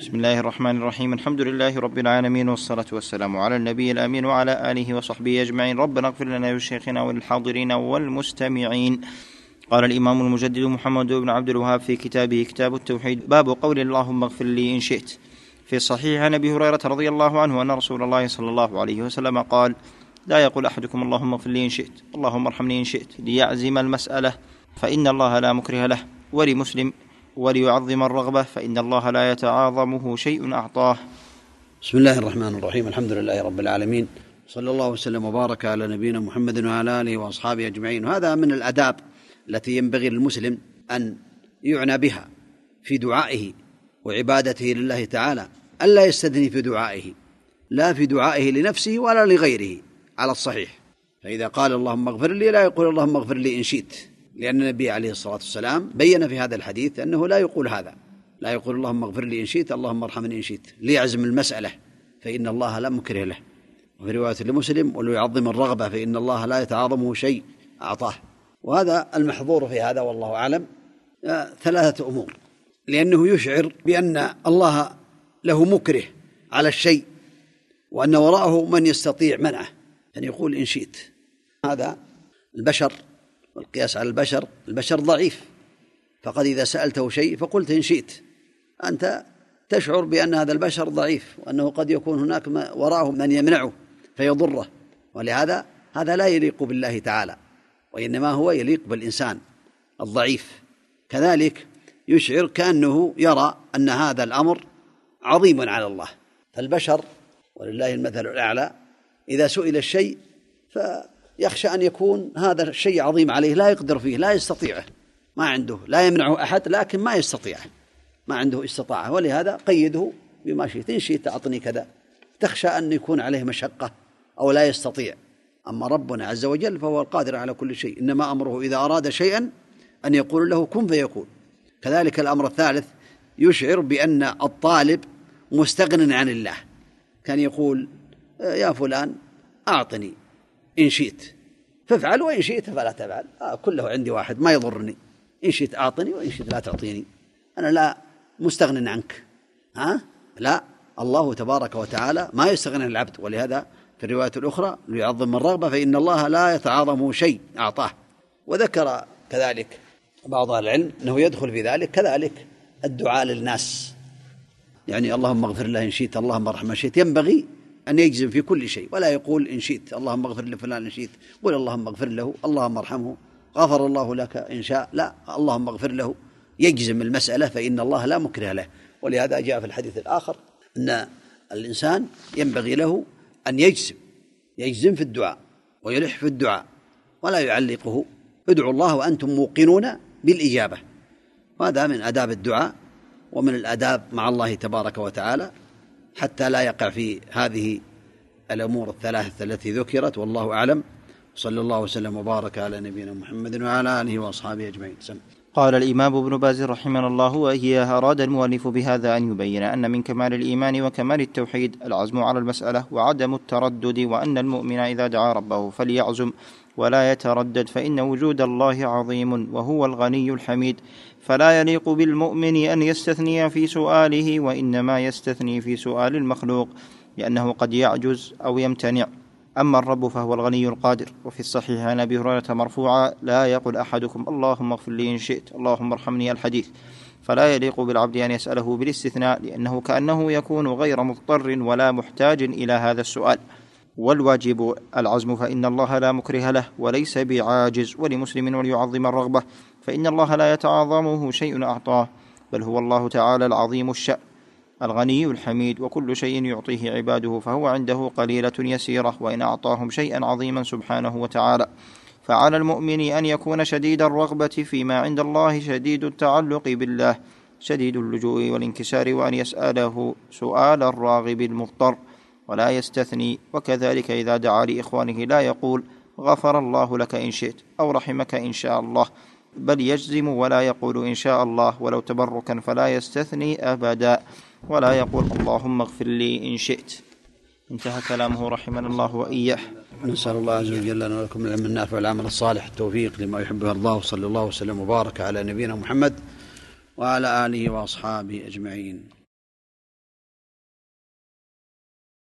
بسم الله الرحمن الرحيم الحمد لله رب العالمين والصلاة والسلام على النبي الأمين وعلى آله وصحبه أجمعين ربنا اغفر لنا ولشيخنا وللحاضرين والمستمعين قال الإمام المجدد محمد بن عبد الوهاب في كتابه كتاب التوحيد باب قول اللهم اغفر لي إن شئت في الصحيح عن أبي هريرة رضي الله عنه أن رسول الله صلى الله عليه وسلم قال لا يقول أحدكم اللهم اغفر لي إن شئت اللهم ارحمني إن شئت ليعزم المسألة فإن الله لا مكره له ولمسلم وليعظم الرغبة فإن الله لا يتعاظمه شيء أعطاه. بسم الله الرحمن الرحيم الحمد لله رب العالمين صلى الله وسلم وبارك على نبينا محمد وعلى آله وأصحابه أجمعين. وهذا من الآداب التي ينبغي للمسلم أن يعنى بها في دعائه وعبادته لله تعالى ألا يستثني في دعائه لا في دعائه لنفسه ولا لغيره على الصحيح. فإذا قال اللهم اغفر لي لا يقول اللهم اغفر لي إن شئت. لأن النبي عليه الصلاة والسلام بين في هذا الحديث أنه لا يقول هذا. لا يقول اللهم اغفر لي إن شئت اللهم ارحمني إن شئت. ليعزم المسألة فإن الله لا مكره له. وفي رواية لمسلم وليعظم الرغبة فإن الله لا يتعاظمه شيء أعطاه. وهذا المحظور في هذا والله أعلم. آه، ثلاثة أمور. لأنه يشعر بأن الله له مكره على الشيء وأن وراءه من يستطيع منعه أن يقول إن شئت. هذا البشر والقياس على البشر البشر ضعيف. فقد إذا سألته شيء فقلت إن شئت. أنت تشعر بأن هذا البشر ضعيف وأنه قد يكون هناك وراءه من يمنعه فيضره. ولهذا هذا لا يليق بالله تعالى وإنما هو يليق بالإنسان الضعيف. كذلك يشعر كأنه يرى أن هذا الأمر عظيم على الله. فالبشر ولله المثل الأعلى إذا سئل الشيء يخشى أن يكون هذا الشيء عظيم عليه لا يقدر فيه لا يستطيعه ما عنده لا يمنعه أحد لكن ما يستطيعه ما عنده استطاعة. ولهذا قيده بما شئت إن شئت أعطني كذا. تخشى أن يكون عليه مشقة أو لا يستطيع. أما ربنا عز وجل فهو القادر على كل شيء. إنما أمره إذا أراد شيئا أن يقول له كن فيكون. كذلك الأمر الثالث يشعر بأن الطالب مستغن عن الله. كان يقول يا فلان أعطني. إن شئت. فافعل وإن شئت فلا تفعل. آه كله عندي واحد ما يضرني. إن شئت أعطني وإن شئت لا تعطيني. أنا لا مستغن عنك. ها؟ لا. الله تبارك وتعالى ما يستغني العبد. ولهذا في الرواية الأخرى ليعظم الرغبة فإن الله لا يتعاظم شيء أعطاه. وذكر كذلك بعض أهل العلم أنه يدخل في ذلك كذلك الدعاء للناس. يعني اللهم اغفر له إن شئت اللهم ارحمه شئت. ينبغي أن يجزم في كل شيء ولا يقول إن شئت اللهم اغفر لفلان إن شئت قل اللهم اغفر له اللهم ارحمه غفر الله لك إن شاء لا اللهم اغفر له يجزم المسألة فإن الله لا مكره له. ولهذا جاء في الحديث الآخر أن الإنسان ينبغي له أن يجزم يجزم في الدعاء ويلح في الدعاء ولا يعلقه. ادعوا الله وأنتم موقنون بالإجابة. وهذا من آداب الدعاء ومن الآداب مع الله تبارك وتعالى. حتى لا يقع في هذه الأمور الثلاثة التي ذكرت والله أعلم صلى الله وسلم وبارك على نبينا محمد وعلى آله وأصحابه أجمعين سم. قال الإمام ابن باز رحمه الله وإياه أراد المؤلف بهذا أن يبين أن من كمال الإيمان وكمال التوحيد العزم على المسألة وعدم التردد وأن المؤمن إذا دعا ربه فليعزم ولا يتردد فإن وجود الله عظيم وهو الغني الحميد. فلا يليق بالمؤمن أن يستثني في سؤاله وإنما يستثني في سؤال المخلوق لأنه قد يعجز أو يمتنع. أما الرب فهو الغني القادر. وفي الصحيح عن أبي هريرة مرفوعا لا يقل أحدكم اللهم اغفر لي إن شئت اللهم ارحمني الحديث. فلا يليق بالعبد أن يسأله بالاستثناء لأنه كأنه يكون غير مضطر ولا محتاج إلى هذا السؤال. والواجب العزم فإن الله لا مكره له وليس بعاجز ولمسلم وليعظم الرغبة فإن الله لا يتعاظمه شيء أعطاه بل هو الله تعالى العظيم الشأن الغني الحميد وكل شيء يعطيه عباده فهو عنده قليلة يسيرة وإن أعطاهم شيئا عظيما سبحانه وتعالى. فعلى المؤمن أن يكون شديد الرغبة فيما عند الله شديد التعلق بالله شديد اللجوء والانكسار وأن يسأله سؤال الراغب المضطر. ولا يستثني. وكذلك إذا دعا لإخوانه لا يقول غفر الله لك إن شئت أو رحمك إن شاء الله. بل يجزم ولا يقول إن شاء الله ولو تبركا فلا يستثني أبدا. ولا يقول اللهم اغفر لي إن شئت. انتهى كلامه رحمنا الله وإياه. نسأل الله عز وجل لنا ولكم العلم النافع والعمل الصالح. التوفيق لما يحبه الله. صلى الله وسلم وبارك على نبينا محمد وعلى آله وأصحابه أجمعين.